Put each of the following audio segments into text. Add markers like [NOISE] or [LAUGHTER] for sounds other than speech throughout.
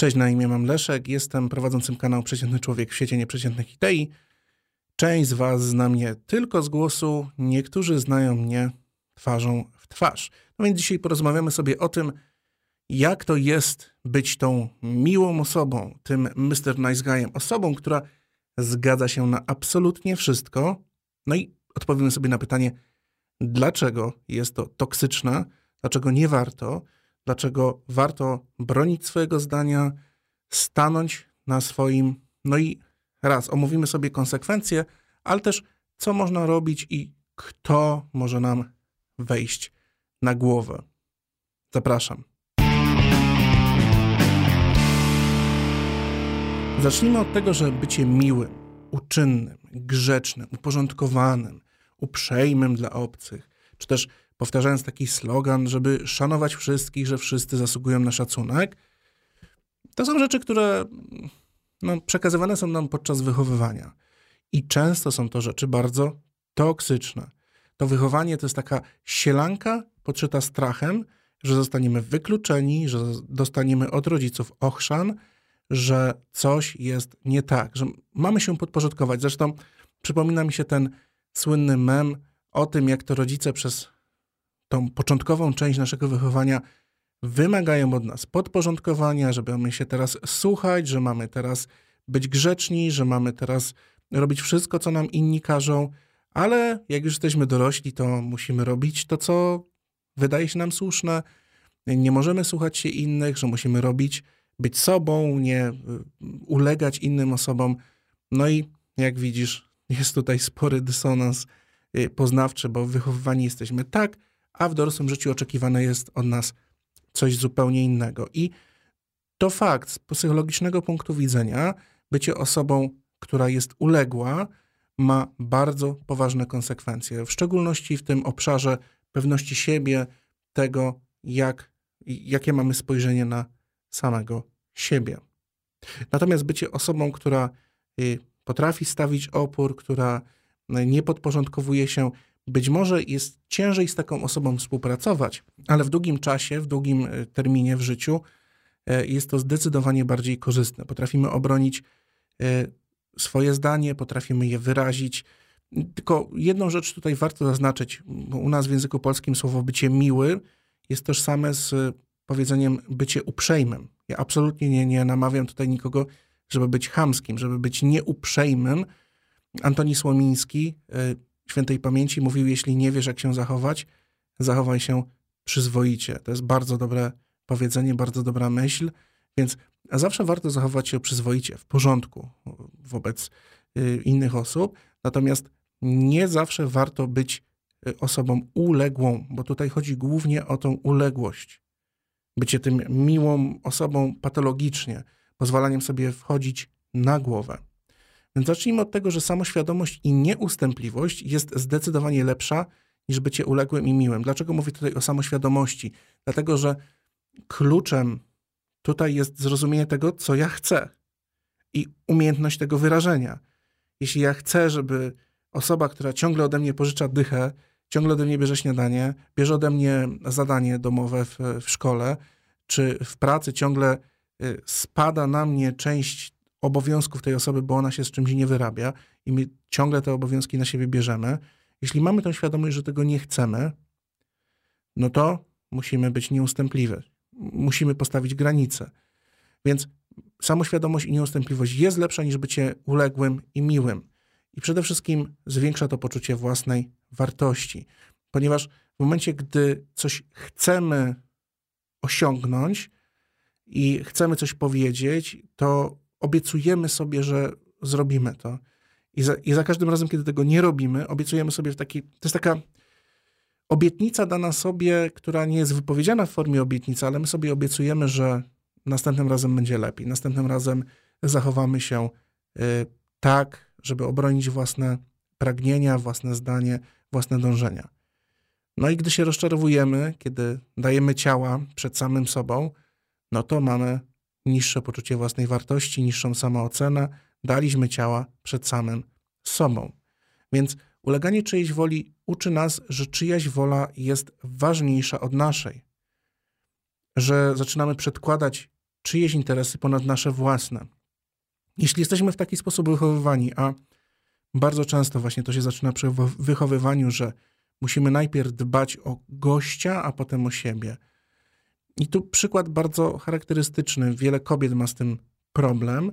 Cześć, na imię mam Leszek, jestem prowadzącym kanał Przeciętny Człowiek w świecie nieprzeciętnych idei. Część z Was zna mnie tylko z głosu, niektórzy znają mnie twarzą w twarz. No więc dzisiaj porozmawiamy sobie o tym, jak to jest być tą miłą osobą, tym Mr. Nice Guyem, osobą, która zgadza się na absolutnie wszystko. No i odpowiemy sobie na pytanie, dlaczego jest to toksyczne, dlaczego nie warto, dlaczego warto bronić swojego zdania, stanąć na swoim, no i raz omówimy sobie konsekwencje, ale też co można robić i kto może nam wejść na głowę. Zapraszam. Zacznijmy od tego, że bycie miłym, uczynnym, grzecznym, uporządkowanym, uprzejmym dla obcych, czy też powtarzając taki slogan, żeby szanować wszystkich, że wszyscy zasługują na szacunek, to są rzeczy, które no, przekazywane są nam podczas wychowywania. I często są to rzeczy bardzo toksyczne. To wychowanie to jest taka sielanka podszyta strachem, że zostaniemy wykluczeni, że dostaniemy od rodziców ochrzan, że coś jest nie tak, że mamy się podporządkować. Zresztą przypomina mi się ten słynny mem o tym, jak to rodzice przez tą początkową część naszego wychowania wymagają od nas podporządkowania, żeby mamy się teraz słuchać, że mamy teraz być grzeczni, że mamy teraz robić wszystko, co nam inni każą, ale jak już jesteśmy dorośli, to musimy robić to, co wydaje się nam słuszne. Nie możemy słuchać się innych, że musimy robić, być sobą, nie y, ulegać innym osobom. No i jak widzisz, jest tutaj spory dysonans y, poznawczy, bo wychowywani jesteśmy tak, a w dorosłym życiu oczekiwane jest od nas coś zupełnie innego. I to fakt z psychologicznego punktu widzenia, bycie osobą, która jest uległa, ma bardzo poważne konsekwencje, w szczególności w tym obszarze pewności siebie, tego, jak, jakie mamy spojrzenie na samego siebie. Natomiast bycie osobą, która y, potrafi stawić opór, która y, nie podporządkowuje się być może jest ciężej z taką osobą współpracować, ale w długim czasie, w długim e, terminie w życiu e, jest to zdecydowanie bardziej korzystne. Potrafimy obronić e, swoje zdanie, potrafimy je wyrazić. Tylko jedną rzecz tutaj warto zaznaczyć, bo u nas w języku polskim słowo bycie miły jest tożsame z powiedzeniem bycie uprzejmym. Ja absolutnie nie, nie namawiam tutaj nikogo, żeby być chamskim, żeby być nieuprzejmym. Antoni Słomiński świętej pamięci mówił, jeśli nie wiesz, jak się zachować, zachowaj się przyzwoicie. To jest bardzo dobre powiedzenie, bardzo dobra myśl, więc zawsze warto zachować się przyzwoicie, w porządku wobec y, innych osób, natomiast nie zawsze warto być y, osobą uległą, bo tutaj chodzi głównie o tą uległość. Bycie tym miłą osobą patologicznie, pozwalaniem sobie wchodzić na głowę. Zacznijmy od tego, że samoświadomość i nieustępliwość jest zdecydowanie lepsza niż bycie uległym i miłym. Dlaczego mówię tutaj o samoświadomości? Dlatego, że kluczem tutaj jest zrozumienie tego, co ja chcę i umiejętność tego wyrażenia. Jeśli ja chcę, żeby osoba, która ciągle ode mnie pożycza dychę, ciągle ode mnie bierze śniadanie, bierze ode mnie zadanie domowe w, w szkole, czy w pracy ciągle y, spada na mnie część obowiązków tej osoby, bo ona się z czymś nie wyrabia i my ciągle te obowiązki na siebie bierzemy. Jeśli mamy tą świadomość, że tego nie chcemy, no to musimy być nieustępliwi. Musimy postawić granice. Więc samoświadomość i nieustępliwość jest lepsza niż bycie uległym i miłym. I przede wszystkim zwiększa to poczucie własnej wartości, ponieważ w momencie, gdy coś chcemy osiągnąć i chcemy coś powiedzieć, to obiecujemy sobie, że zrobimy to. I za, I za każdym razem, kiedy tego nie robimy, obiecujemy sobie taki. To jest taka obietnica dana sobie, która nie jest wypowiedziana w formie obietnicy, ale my sobie obiecujemy, że następnym razem będzie lepiej. Następnym razem zachowamy się y, tak, żeby obronić własne pragnienia, własne zdanie, własne dążenia. No i gdy się rozczarowujemy, kiedy dajemy ciała przed samym sobą, no to mamy niższe poczucie własnej wartości, niższą samoocenę, daliśmy ciała przed samym sobą. Więc uleganie czyjejś woli uczy nas, że czyjaś wola jest ważniejsza od naszej. Że zaczynamy przedkładać czyjeś interesy ponad nasze własne. Jeśli jesteśmy w taki sposób wychowywani, a bardzo często właśnie to się zaczyna przy wychowywaniu, że musimy najpierw dbać o gościa, a potem o siebie. I tu przykład bardzo charakterystyczny. Wiele kobiet ma z tym problem,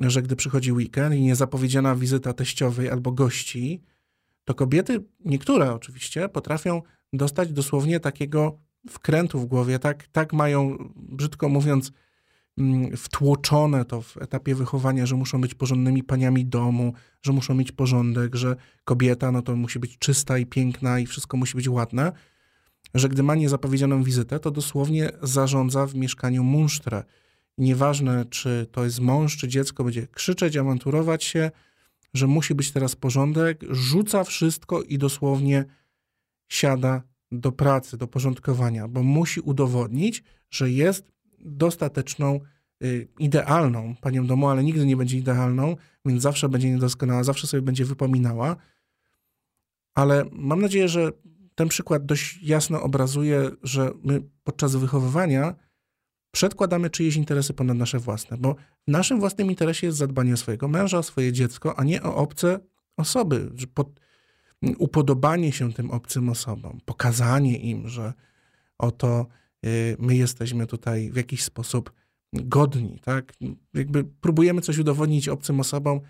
że gdy przychodzi weekend i niezapowiedziana wizyta teściowej albo gości, to kobiety, niektóre oczywiście, potrafią dostać dosłownie takiego wkrętu w głowie, tak, tak mają, brzydko mówiąc, mm, wtłoczone to w etapie wychowania, że muszą być porządnymi paniami domu, że muszą mieć porządek, że kobieta no to musi być czysta i piękna i wszystko musi być ładne, że gdy ma niezapowiedzianą wizytę, to dosłownie zarządza w mieszkaniu munsztrę. Nieważne, czy to jest mąż, czy dziecko, będzie krzyczeć, awanturować się, że musi być teraz porządek, rzuca wszystko i dosłownie siada do pracy, do porządkowania, bo musi udowodnić, że jest dostateczną, y, idealną panią domu, ale nigdy nie będzie idealną, więc zawsze będzie niedoskonała, zawsze sobie będzie wypominała. Ale mam nadzieję, że ten przykład dość jasno obrazuje, że my podczas wychowywania przedkładamy czyjeś interesy ponad nasze własne, bo w naszym własnym interesie jest zadbanie o swojego męża, o swoje dziecko, a nie o obce osoby. Pod, upodobanie się tym obcym osobom, pokazanie im, że oto y, my jesteśmy tutaj w jakiś sposób godni, tak? Jakby próbujemy coś udowodnić obcym osobom,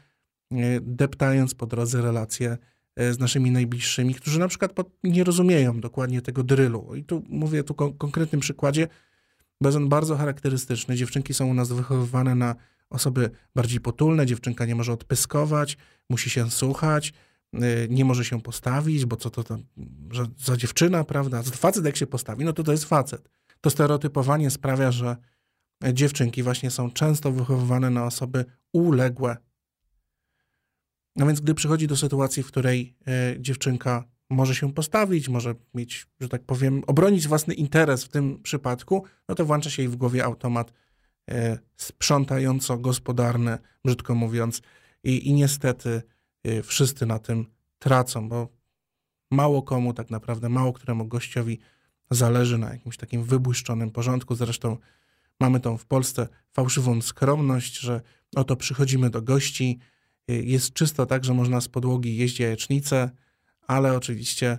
y, deptając po drodze relacje z naszymi najbliższymi, którzy na przykład nie rozumieją dokładnie tego drylu. I tu mówię tu o konkretnym przykładzie, bo jest on bardzo charakterystyczny. Dziewczynki są u nas wychowywane na osoby bardziej potulne, dziewczynka nie może odpyskować, musi się słuchać, y, nie może się postawić, bo co to tam, za dziewczyna, prawda? Facet jak się postawi, no to to jest facet. To stereotypowanie sprawia, że dziewczynki właśnie są często wychowywane na osoby uległe. No więc gdy przychodzi do sytuacji, w której y, dziewczynka może się postawić, może mieć, że tak powiem, obronić własny interes w tym przypadku, no to włącza się jej w głowie automat e, sprzątająco-gospodarny, brzydko mówiąc. I, I niestety e, wszyscy na tym tracą, bo mało komu tak naprawdę, mało któremu gościowi zależy na jakimś takim wybłyszczonym porządku. Zresztą mamy tą w Polsce fałszywą skromność, że oto przychodzimy do gości, e, jest czysto tak, że można z podłogi jeść jajecznicę, ale oczywiście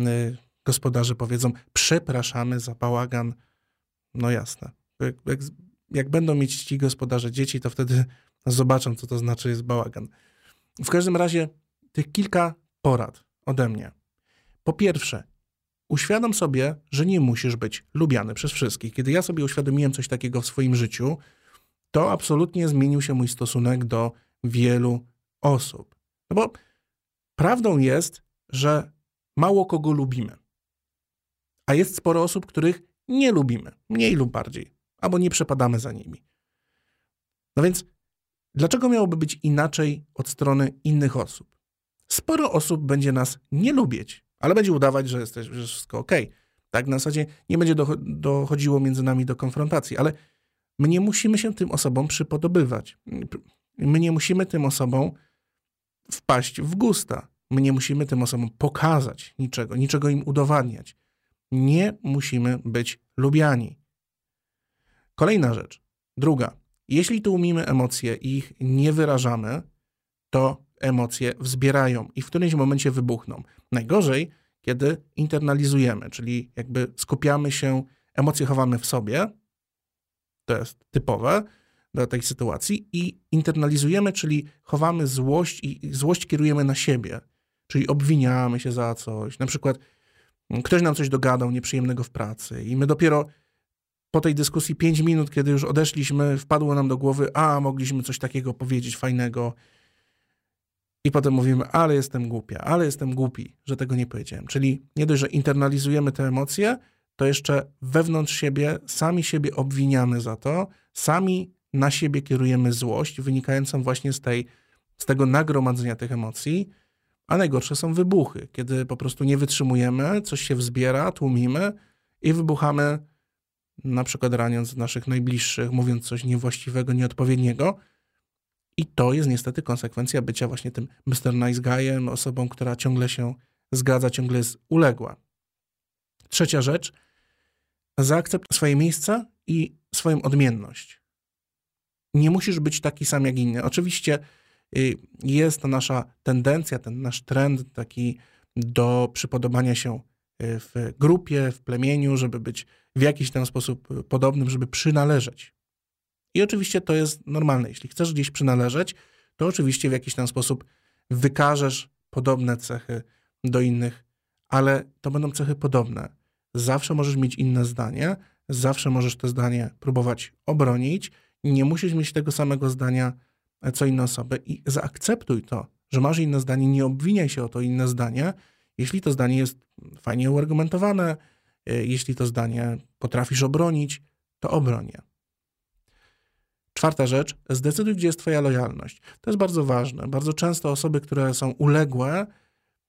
y, gospodarze powiedzą: Przepraszamy za bałagan. No jasne. Jak, jak, będą mieć ci gospodarze dzieci, to wtedy zobaczą, co to znaczy jest bałagan. W każdym razie tych kilka porad ode mnie. Po pierwsze, uświadom sobie, że nie musisz być lubiany przez wszystkich. Kiedy ja sobie uświadomiłem coś takiego w swoim życiu, to absolutnie zmienił się mój stosunek do wielu osób. No bo prawdą jest, że mało kogo lubimy. A jest sporo osób, których nie lubimy, mniej lub bardziej, albo nie przepadamy za nimi. No więc, dlaczego miałoby być inaczej od strony innych osób? Sporo osób będzie nas nie lubić, ale będzie udawać, że jest, że wszystko ok. Tak, na zasadzie nie będzie dochodziło między nami do konfrontacji, ale my nie musimy się tym osobom przypodobywać. My nie musimy tym osobom wpaść w gusta. My nie musimy tym osobom pokazać niczego, niczego im udowadniać. Nie musimy być lubiani. Kolejna rzecz. Druga. Jeśli tłumimy emocje i ich nie wyrażamy, to emocje wzbierają i w którymś momencie wybuchną. Najgorzej, kiedy internalizujemy, czyli jakby skupiamy się, emocje chowamy w sobie, to jest typowe, do tej sytuacji i internalizujemy, czyli chowamy złość i złość kierujemy na siebie. Czyli obwiniamy się za coś. Na przykład mm, ktoś nam coś dogadał nieprzyjemnego w pracy i my dopiero po tej dyskusji 5 minut, kiedy już odeszliśmy, wpadło nam do głowy, a mogliśmy coś takiego powiedzieć fajnego. I potem mówimy, ale jestem głupia, ale jestem głupi, że tego nie powiedziałem. Czyli nie dość, że internalizujemy te emocje, to jeszcze wewnątrz siebie sami siebie obwiniamy za to, sami na siebie kierujemy złość wynikającą właśnie z, tej, z tego nagromadzenia tych emocji a najgorsze są wybuchy, kiedy po prostu nie wytrzymujemy, coś się wzbiera, tłumimy i wybuchamy, na przykład raniąc naszych najbliższych, mówiąc coś niewłaściwego, nieodpowiedniego. I to jest niestety konsekwencja bycia właśnie tym Mr. Nice Guyem, osobą, która ciągle się zgadza, ciągle jest uległa. Trzecia rzecz, zaakceptuj swoje miejsce i swoją odmienność. Nie musisz być taki sam jak inny. Oczywiście y, jest to nasza tendencja, ten nasz trend taki do przypodobania się y, w grupie, w plemieniu, żeby być w jakiś tam sposób podobnym, żeby przynależeć. I oczywiście to jest normalne. Jeśli chcesz gdzieś przynależeć, to oczywiście w jakiś tam sposób wykażesz podobne cechy do innych, ale to będą cechy podobne. Zawsze możesz mieć inne zdanie, zawsze możesz to zdanie próbować obronić. Nie musisz mieć tego samego zdania co inne osoby i zaakceptuj to, że masz inne zdanie, nie obwiniaj się o to inne zdanie, jeśli to zdanie jest fajnie uargumentowane, y, jeśli to zdanie potrafisz obronić, to obroń je. Czwarta rzecz, zdecyduj, gdzie jest Twoja lojalność. To jest bardzo ważne. Bardzo często osoby, które są uległe,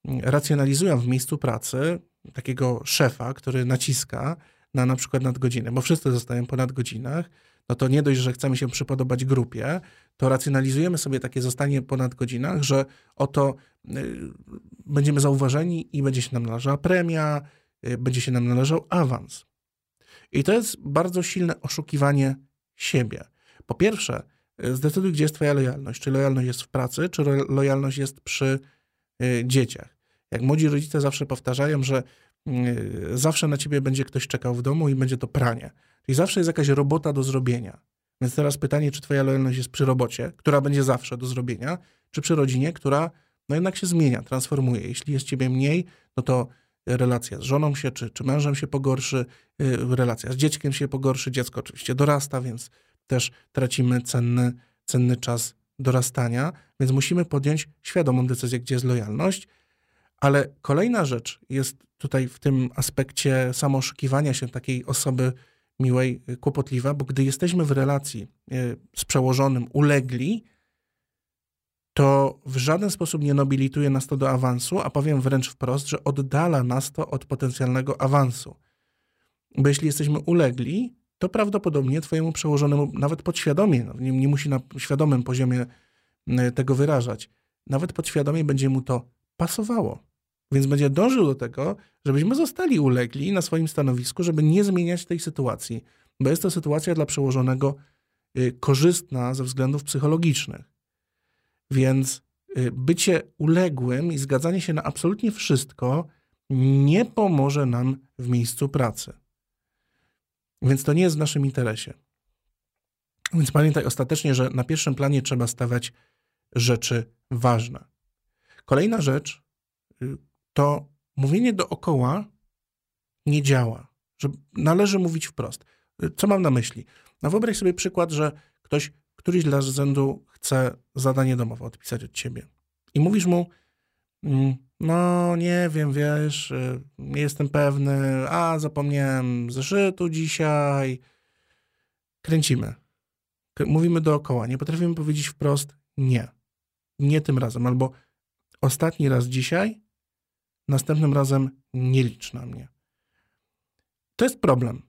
mm, racjonalizują w miejscu pracy takiego szefa, który naciska na na przykład nadgodzinę, bo wszyscy zostają po nadgodzinach, no to nie dość, że chcemy się przypodobać grupie, to racjonalizujemy sobie takie zostanie po nadgodzinach, że oto y, będziemy zauważeni i będzie się nam należała premia, y, będzie się nam należał awans. I to jest bardzo silne oszukiwanie siebie. Po pierwsze, y, zdecyduj, gdzie jest Twoja lojalność. Czy lojalność jest w pracy, czy lojalność jest przy dzieciach. Jak młodzi rodzice zawsze powtarzają, że zawsze na ciebie będzie ktoś czekał w domu i będzie to pranie. Czyli zawsze jest jakaś robota do zrobienia. Więc teraz pytanie, czy Twoja lojalność jest przy robocie, która będzie zawsze do zrobienia, czy przy rodzinie, która no jednak się zmienia, transformuje. Jeśli jest ciebie mniej, no to relacja z żoną się, czy, czy mężem się pogorszy, relacja z dzieckiem się pogorszy, dziecko oczywiście dorasta, więc też tracimy cenny, cenny czas dorastania, więc musimy podjąć świadomą decyzję, gdzie jest lojalność. Ale kolejna rzecz jest tutaj w tym aspekcie samooszukiwania się takiej osoby miłej, y, kłopotliwa, bo gdy jesteśmy w relacji y, z przełożonym ulegli, to w żaden sposób nie nobilituje nas to do awansu, a powiem wręcz wprost, że oddala nas to od potencjalnego awansu. Bo jeśli jesteśmy ulegli, to prawdopodobnie twojemu przełożonemu, nawet podświadomie, no, nie, nie musi na świadomym poziomie tego wyrażać, nawet podświadomie będzie mu to pasowało. Więc będzie dążył do tego, żebyśmy zostali ulegli na swoim stanowisku, żeby nie zmieniać tej sytuacji, bo jest to sytuacja dla przełożonego y, korzystna ze względów psychologicznych. Więc y, bycie uległym i zgadzanie się na absolutnie wszystko nie pomoże nam w miejscu pracy. Więc to nie jest w naszym interesie. Więc pamiętaj ostatecznie, że na pierwszym planie trzeba stawiać rzeczy ważne. Kolejna rzecz y, to mówienie dookoła nie działa. Że należy mówić wprost. Co mam na myśli? No wyobraź sobie przykład, że ktoś któryś dla rzędu chce zadanie domowe odpisać od ciebie. I mówisz mu, mm, no, nie wiem, wiesz, y, nie jestem pewny, a zapomniałem zeszytu dzisiaj. Kręcimy. Mówimy dookoła, nie potrafimy powiedzieć wprost nie. Nie tym razem, albo ostatni raz dzisiaj, następnym razem nie licz na mnie. To jest problem.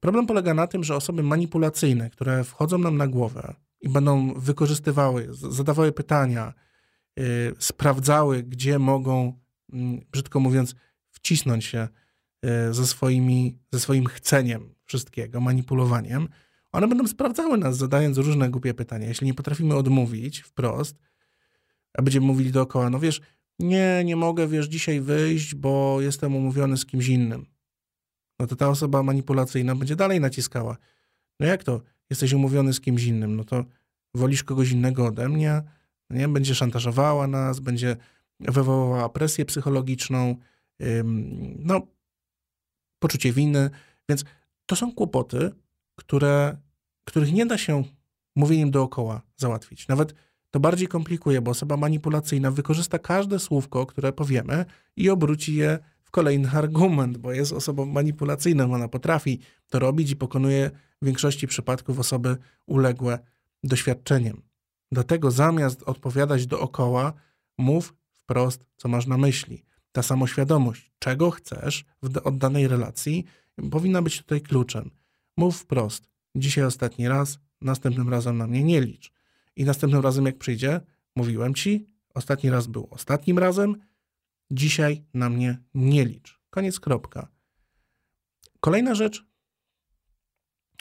Problem polega na tym, że osoby manipulacyjne, które wchodzą nam na głowę i będą wykorzystywały, zadawały pytania, Y, sprawdzały, gdzie mogą, mm, brzydko mówiąc, wcisnąć się y, ze, swoimi, ze swoim chceniem wszystkiego, manipulowaniem, one będą sprawdzały nas, zadając różne głupie pytania. Jeśli nie potrafimy odmówić wprost, a będziemy mówili dookoła, no wiesz, nie, nie mogę, wiesz, dzisiaj wyjść, bo jestem umówiony z kimś innym. No to ta osoba manipulacyjna będzie dalej naciskała. No jak to? Jesteś umówiony z kimś innym, no to wolisz kogoś innego ode mnie, nie? Będzie szantażowała nas, będzie wywoływała presję psychologiczną, no, poczucie winy. Więc to są kłopoty, które, których nie da się mówieniem dookoła załatwić. Nawet to bardziej komplikuje, bo osoba manipulacyjna wykorzysta każde słówko, które powiemy i obróci je w kolejny [LAUGHS] argument, bo jest osobą manipulacyjną, ona potrafi to robić i pokonuje w większości przypadków osoby uległe doświadczeniem. Dlatego zamiast odpowiadać dookoła, mów wprost, co masz na myśli. Ta samoświadomość, czego chcesz w od danej relacji, powinna być tutaj kluczem. Mów wprost. Dzisiaj ostatni raz, następnym razem na mnie nie licz. I następnym razem, jak przyjdzie, mówiłem ci, ostatni raz był ostatnim razem, dzisiaj na mnie nie licz. Koniec, kropka. Kolejna rzecz,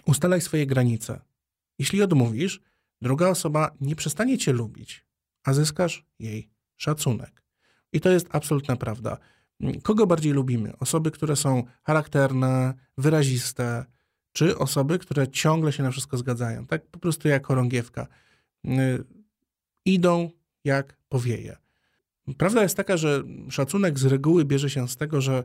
Ustalaj swoje granice. Jeśli odmówisz, druga osoba nie przestanie cię lubić, a zyskasz jej szacunek. I to jest absolutna prawda. Kogo bardziej lubimy? Osoby, które są charakterne, wyraziste, czy osoby, które ciągle się na wszystko zgadzają? Tak po prostu jak chorągiewka. Y, idą jak powieje. Prawda jest taka, że szacunek z reguły bierze się z tego, że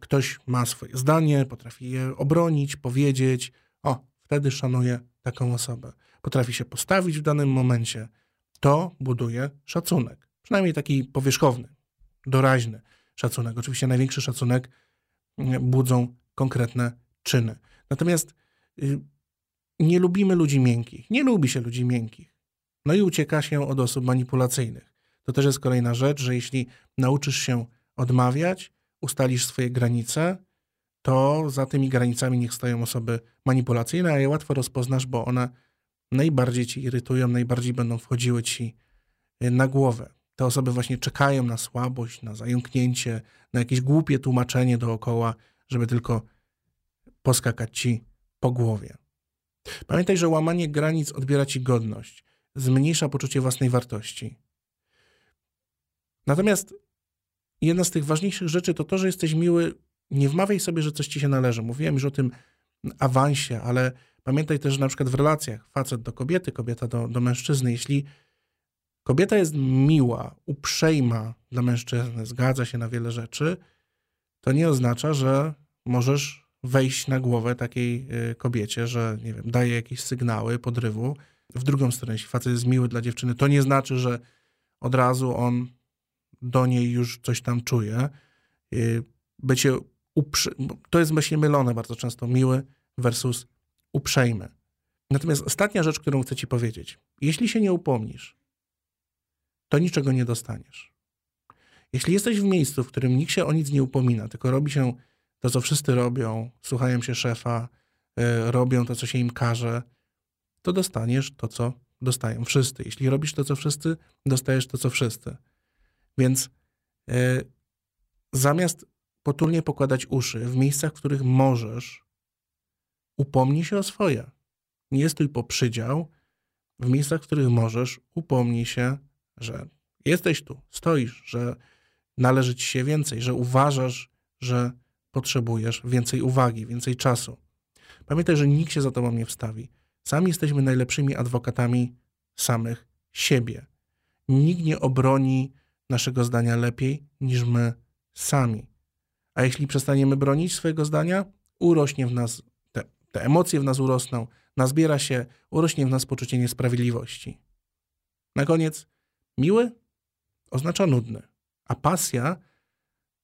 ktoś ma swoje zdanie, potrafi je obronić, powiedzieć. O, wtedy szanuje taką osobę. Potrafi się postawić w danym momencie. To buduje szacunek. Przynajmniej taki powierzchowny, doraźny szacunek. Oczywiście największy szacunek mm, budzą konkretne czyny. Natomiast y, nie lubimy ludzi miękkich. Nie lubi się ludzi miękkich. No i ucieka się od osób manipulacyjnych. To też jest kolejna rzecz, że jeśli nauczysz się odmawiać, ustalisz swoje granice, to za tymi granicami niech stoją osoby manipulacyjne, a je łatwo rozpoznasz, bo one najbardziej ci irytują, najbardziej będą wchodziły ci y, na głowę. Te osoby właśnie czekają na słabość, na zająknięcie, na jakieś głupie tłumaczenie dookoła, żeby tylko poskakać ci po głowie. Pamiętaj, że łamanie granic odbiera ci godność, zmniejsza poczucie własnej wartości. Natomiast jedna z tych ważniejszych rzeczy to to, że jesteś miły. Nie wmawiaj sobie, że coś ci się należy. Mówiłem już o tym awansie, ale pamiętaj też, że na przykład w relacjach facet do kobiety, kobieta do, do mężczyzny, jeśli kobieta jest miła, uprzejma dla mężczyzny, zgadza się na wiele rzeczy, to nie oznacza, że możesz wejść na głowę takiej y, kobiecie, że nie wiem, daje jakieś sygnały podrywu. W drugą stronę, jeśli facet jest miły dla dziewczyny, to nie znaczy, że od razu on do niej już coś tam czuje. Y, bycie uprze... To jest myślnie mylone bardzo często, miły versus uprzejmy. Natomiast ostatnia rzecz, którą chcę ci powiedzieć. Jeśli się nie upomnisz, to niczego nie dostaniesz. Jeśli jesteś w miejscu, w którym nikt się o nic nie upomina, tylko robi się to, co wszyscy robią, słuchają się szefa, y, robią to, co się im każe, to dostaniesz to, co dostają wszyscy. Jeśli robisz to, co wszyscy, dostajesz to, co wszyscy. Więc y, zamiast potulnie pokładać uszy w miejscach, w których możesz, upomnij się o swoje. Nie stój po przydział. W miejscach, w których możesz, upomnij się, że jesteś tu, stoisz, że należy ci się więcej, że uważasz, że potrzebujesz więcej uwagi, więcej czasu. Pamiętaj, że nikt się za tobą nie wstawi. Sami jesteśmy najlepszymi adwokatami samych siebie. Nikt nie obroni naszego zdania lepiej niż my sami. A jeśli przestaniemy bronić swojego zdania, urośnie w nas, te, te emocje w nas urosną, nazbiera się, urośnie w nas poczucie niesprawiedliwości. Na koniec, miły oznacza nudny, a pasja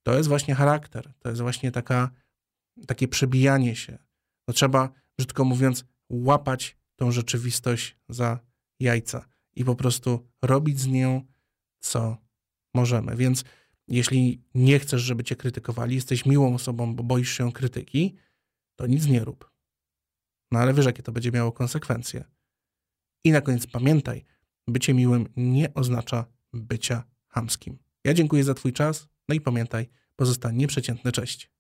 to jest właśnie charakter, to jest właśnie taka, takie przebijanie się. No trzeba, brzydko mówiąc, łapać tą rzeczywistość za jajca i po prostu robić z nią, co możemy. Więc jeśli nie chcesz, żeby cię krytykowali, jesteś miłą osobą, bo boisz się krytyki, to nic nie rób. No ale wiesz, jakie to będzie miało konsekwencje. I na koniec pamiętaj, bycie miłym nie oznacza bycia hamskim. Ja dziękuję za Twój czas, no i pamiętaj, pozostań nieprzeciętny. Cześć.